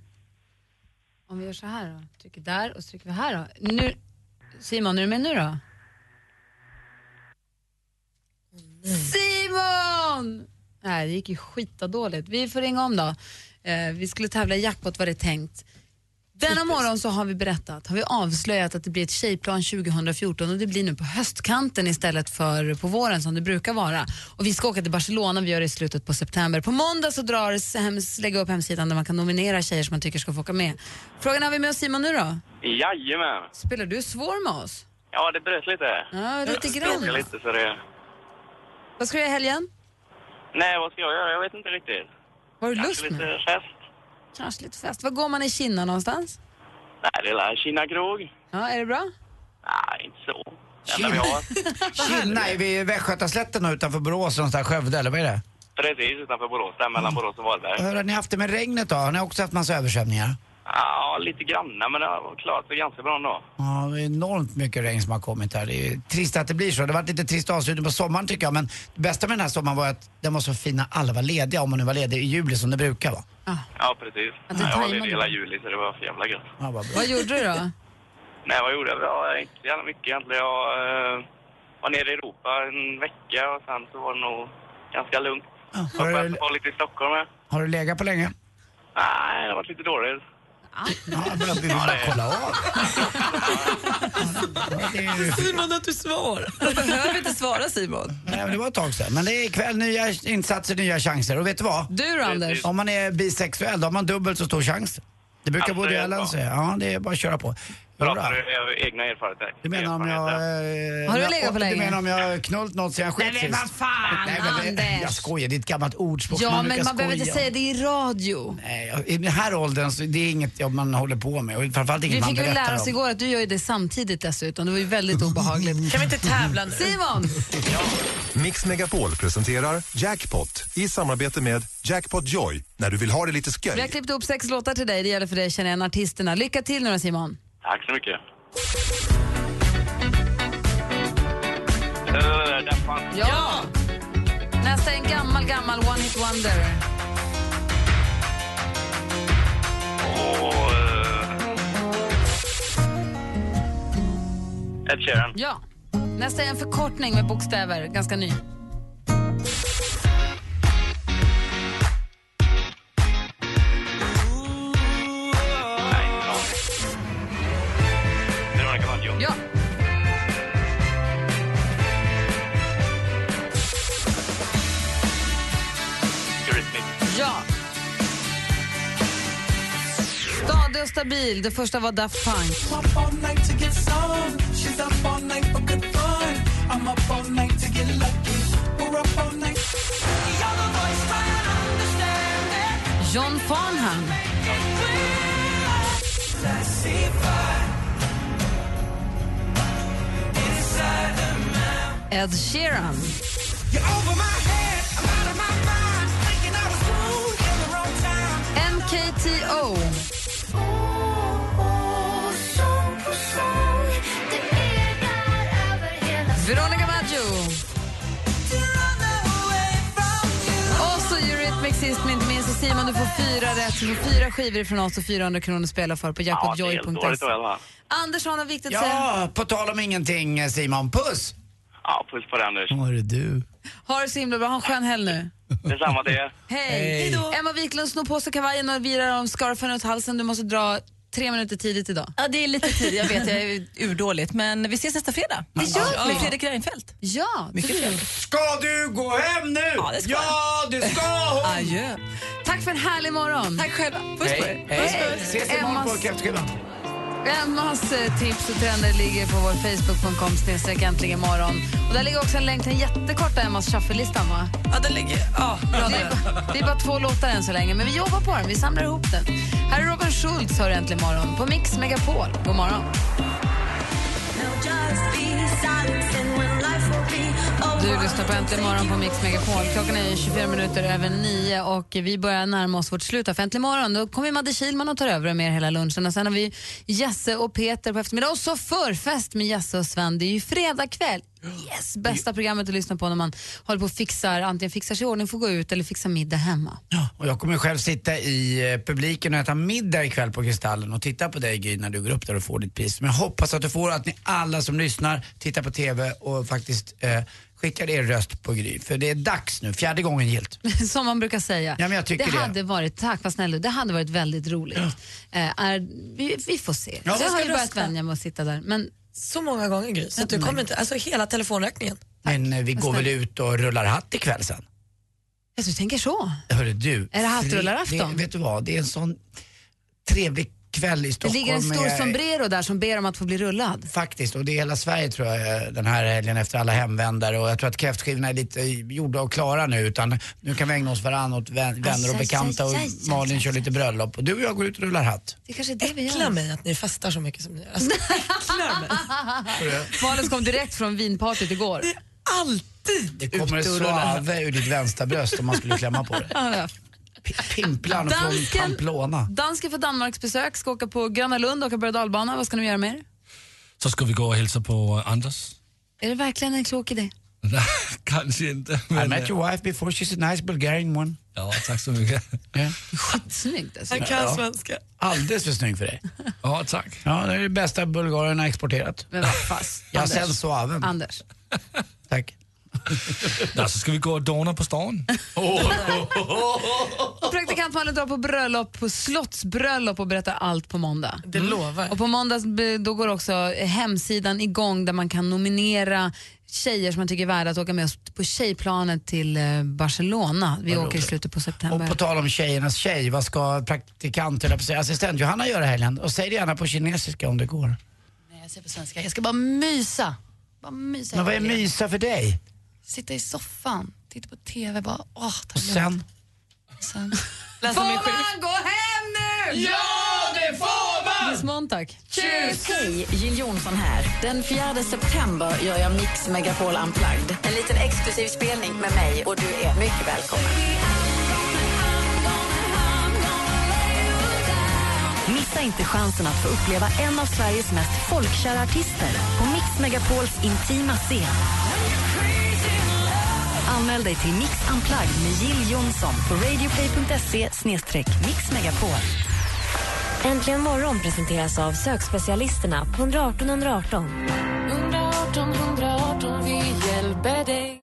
D: Om vi gör så här då. Trycker där och så trycker vi här då. Nu, Simon, är du med nu då? Simon! Nej, det gick ju skitdåligt. Vi får ringa om då. Eh, vi skulle tävla i jackpot var det tänkt. Denna morgon så har vi berättat, har vi avslöjat att det blir ett tjejplan 2014 och det blir nu på höstkanten istället för på våren som det brukar vara. Och vi ska åka till Barcelona, vi gör det i slutet på september. På måndag så drar hems, lägga upp hemsidan där man kan nominera tjejer som man tycker ska få åka med. Frågan har vi med oss Simon nu då?
P: Jajamän.
D: Spelar du svår med oss?
P: Ja, det bröt lite.
D: Ja, lite
P: Jag
D: grann.
P: bråkar lite så det...
D: Vad ska du göra i helgen?
P: Nej, vad ska jag göra? Jag vet inte riktigt.
D: Vad har du lust med?
P: lite fest.
D: Kanske lite fest. Var går man i Kina någonstans?
P: Nej, det är Kina krog.
D: Ja, är det bra?
P: Nej, inte så. Har.
E: Kina, är vi Västgötaslätten och utanför Borås någonstans, Skövde eller vad är det?
P: Precis utanför Borås, där mellan Borås och Varberg.
E: Hur har ni haft det med regnet då? Har ni också haft massa översvämningar?
P: Ja, lite granna, men det har klarat sig ganska bra ändå.
E: Ja, det är enormt mycket regn som har kommit här. Det är trist att det blir så. Det har varit lite trist avslutning på sommaren tycker jag. Men det bästa med den här sommaren var att den var så fin när alla var lediga. Om man nu var ledig i juli som det brukar vara.
P: Ja, precis.
D: det
P: jag var ledig hela juli, så det var för jävla gött.
E: Ja, vad bra.
D: Vad gjorde du då?
P: Nej, vad gjorde jag? Ja, inte jävla mycket egentligen. Jag eh, var nere i Europa en vecka och sen så var det nog ganska lugnt.
E: Har
P: Jag
E: du,
P: var lite i Stockholm med.
E: har du legat på länge?
P: Nej, det har varit lite dåligt.
E: Ja, jag vill bara kolla av. Ja, det är ju-
B: Simon att du svarar.
F: Du behöver inte svara Simon.
E: Nej, men det var ett tag sedan. Men det är ikväll nya insatser, nya chanser. Och vet du vad?
D: Du då Anders?
E: Om man är bisexuell, då har man dubbelt så stor chans. Det brukar Woody
P: är
E: Allen säga. Ja, det är bara att köra på.
P: Pratar du egna erfarenheter?
E: Du menar om jag... eh,
D: Har du legat
E: Du
D: länge?
E: menar om jag knullt något sen jag sket
D: Nej, men vad
E: sist?
D: fan,
E: Nej, men det-
D: Anders.
E: Jag skojar, det är ett gammalt ordspråk.
D: Ja, men man behöver inte
E: skoja
D: säga
E: om.
D: det i radio.
E: Nej, jag- i den här åldern så det är inget jobb man håller på med. Och framförallt inget
D: Vi
E: man
D: fick ju
E: berättar
D: lära oss
E: om.
D: igår att du gör ju det samtidigt dessutom. Det var ju väldigt obehagligt.
B: Kan vi inte tävla nu?
D: Simon!
I: Mix Megapol presenterar Jackpot i samarbete med Jackpot Joy när du vill ha det lite
D: Vi har
I: sköj.
D: klippt upp sex låtar till dig. Det gäller för dig att känna igen artisterna. Lycka till nu då Simon.
P: Tack så mycket.
D: Ja! Nästa är en gammal, gammal One Hit Wonder.
P: Och... Uh, Ed Sheeran.
D: Ja. Nästa är en förkortning med bokstäver. Ganska ny. Deal. Det första var Daft Punk. John Farnham. Ed Sheeran. NKTO. Sist men inte minst. Simon, du får fyra rätt. Du får fyra skivor från oss och 400 kronor att spela för på
P: Ja, det är helt dåligt
D: jackpotjoy.se.
P: då i alla fall.
D: Anders har något viktigt att säga.
E: Ja, på tal om ingenting eh, Simon. Puss!
P: Ja, puss på dig Anders.
E: Var är du?
D: Ha det så himla bra. Ha en skön helg nu.
P: Detsamma till er.
D: Hej!
E: Hej.
D: Emma Wiklund snor på sig kavajen och virar om scarfen runt halsen. Du måste dra tre minuter tidigt idag.
F: Ja, det är lite tid. Jag vet, jag är urdåligt. Men vi ses nästa fredag.
D: Det gör vi.
F: Med Fredrik Reinfeldt.
D: Ja,
F: Mycket trevligt.
E: Ska du gå hem nu?
F: Ja, det ska
E: ja det ska hon!
F: Adjö.
D: Tack för en härlig morgon.
F: Tack själva. Puss på er.
E: Hej, hej. Ses imorgon på kräftskivan.
D: Emmas eh, tips och trender ligger på vår Facebook.com snedstreck äntligen imorgon. Och där ligger också en länk till den jättekorta Emmas shuffle-listan va?
B: Ja, den ligger... Ja, bra
D: Det är, bara- det är bara två låtar än så länge, men vi jobbar på den. Vi samlar ihop den. Här är Robin Schultz, hör äntligen morgon på Mix Megapol. God morgon. Du lyssnar på Äntligen morgon på Mix Megapol. Klockan är 24 minuter över nio och vi börjar närma oss vårt slut av Äntligen morgon. Då kommer Madde Kihlman och tar över med er hela lunchen. Och sen har vi Jesse och Peter på eftermiddag och så förfest med Jesse och Sven. Det är ju fredag kväll. Yes, bästa programmet att lyssna på när man håller på och fixar, antingen fixar sig i ordning för att gå ut eller fixar middag hemma.
E: Och jag kommer själv sitta i eh, publiken och äta middag ikväll på Kristallen och titta på dig Gry när du går upp där och får ditt pris. Men jag hoppas att du får, att ni alla som lyssnar tittar på TV och faktiskt eh, skickar er röst på Gry. För det är dags nu, fjärde gången gilt.
D: Som man brukar säga.
E: Ja, men jag tycker
D: det
E: det.
D: hade varit, tack vad snäll det hade varit väldigt roligt. Eh, är, vi, vi får se.
B: Ja,
D: jag har ju börjat vänja mig att sitta där. Men
B: Så många gånger Gry, så att du kommer inte... Alltså hela telefonräkningen.
E: Men eh, vi går väl ut och rullar hatt ikväll sen.
D: ja, du tänker så?
E: Hörru du.
D: Är det hattrullarafton?
E: Det, vet du vad, det är en sån trevlig kväll i
D: Det
E: Stockholm.
D: ligger en stor
E: med-
D: sombrero där som ber om att få bli rullad.
E: Faktiskt, och det är hela Sverige tror jag den här helgen efter alla hemvändare och jag tror att kräftskivorna är lite gjorda och klara nu utan nu kan vi ägna oss varandra åt vän, vänner och bekanta och Malin kör lite bröllop och du och jag går ut och rullar hatt.
D: Det kanske är det vi
B: Äcklar
D: gör.
B: mig att ni festar så mycket som ni gör. Alltså, äcklar mig.
D: Malin kom direkt från vinpartyt igår.
B: Alltid
E: Det kommer
B: ute och rullar hatt.
E: suave ur ditt vänstra bröst om man skulle klämma på det.
D: Ja, ja.
E: P- Pimplan från
D: Dansken-
E: Pamplona.
D: Dansken får Danmarks besök, ska åka på Gröna Lund och åka berg och dalbana. Vad ska de göra mer?
G: Så ska vi gå och hälsa på Anders.
D: Är det verkligen en klok idé?
G: Nej, kanske inte.
E: I
G: Men,
E: met your wife before, she's a nice Bulgarian one.
G: ja, tack så mycket.
E: Ja.
D: Skitsnyggt alltså.
B: Han kan svenska.
E: Alldeles för snygg för dig.
G: Ja, tack.
E: Ja, det är det bästa Bulgarien har exporterat.
D: Men vad fast.
E: Jag
D: Anders.
E: sen suaven.
D: Anders.
E: Tack.
G: Nå, så ska vi gå och dona på stan.
D: Och praktikant Malin drar på bröllop, på slottsbröllop och berättar allt på måndag.
B: Det lovar.
D: Och på måndag då går också hemsidan igång där man kan nominera tjejer som man tycker är värda att åka med oss på tjejplanet till eh, Barcelona. Vi
E: Vad
D: åker i slutet på
E: Och
D: september.
E: på tal om tjejernas tjej, vad ska praktikant, eller assistent Johanna göra i helgen? Och säg det gärna på kinesiska om det går.
H: Nej, jag säger på svenska. Jag ska bara mysa. Bara mysa.
E: Men vad är mysa för dig?
H: Sitta i soffan, titta på TV, bara åh, ta
E: Och
H: det
E: sen?
H: Sen.
B: Läsa min skit.
D: gå hem nu?
E: Ja, det får
D: Miss Montag.
A: Hej, Jill Johnson här. Den 4 september gör jag Mix Megapol Unplugged. En liten exklusiv spelning med mig och du är mycket välkommen.
J: Missa inte chansen att få uppleva en av Sveriges mest folkkära artister på Mix Megapols intima scen. Anmäl dig till Mix Unplugged med Jill Johnson på radioplay.se mixmegapol. Äntligen morgon presenteras av sökspecialisterna på 118 118.
N: 118 118, vi hjälper dig.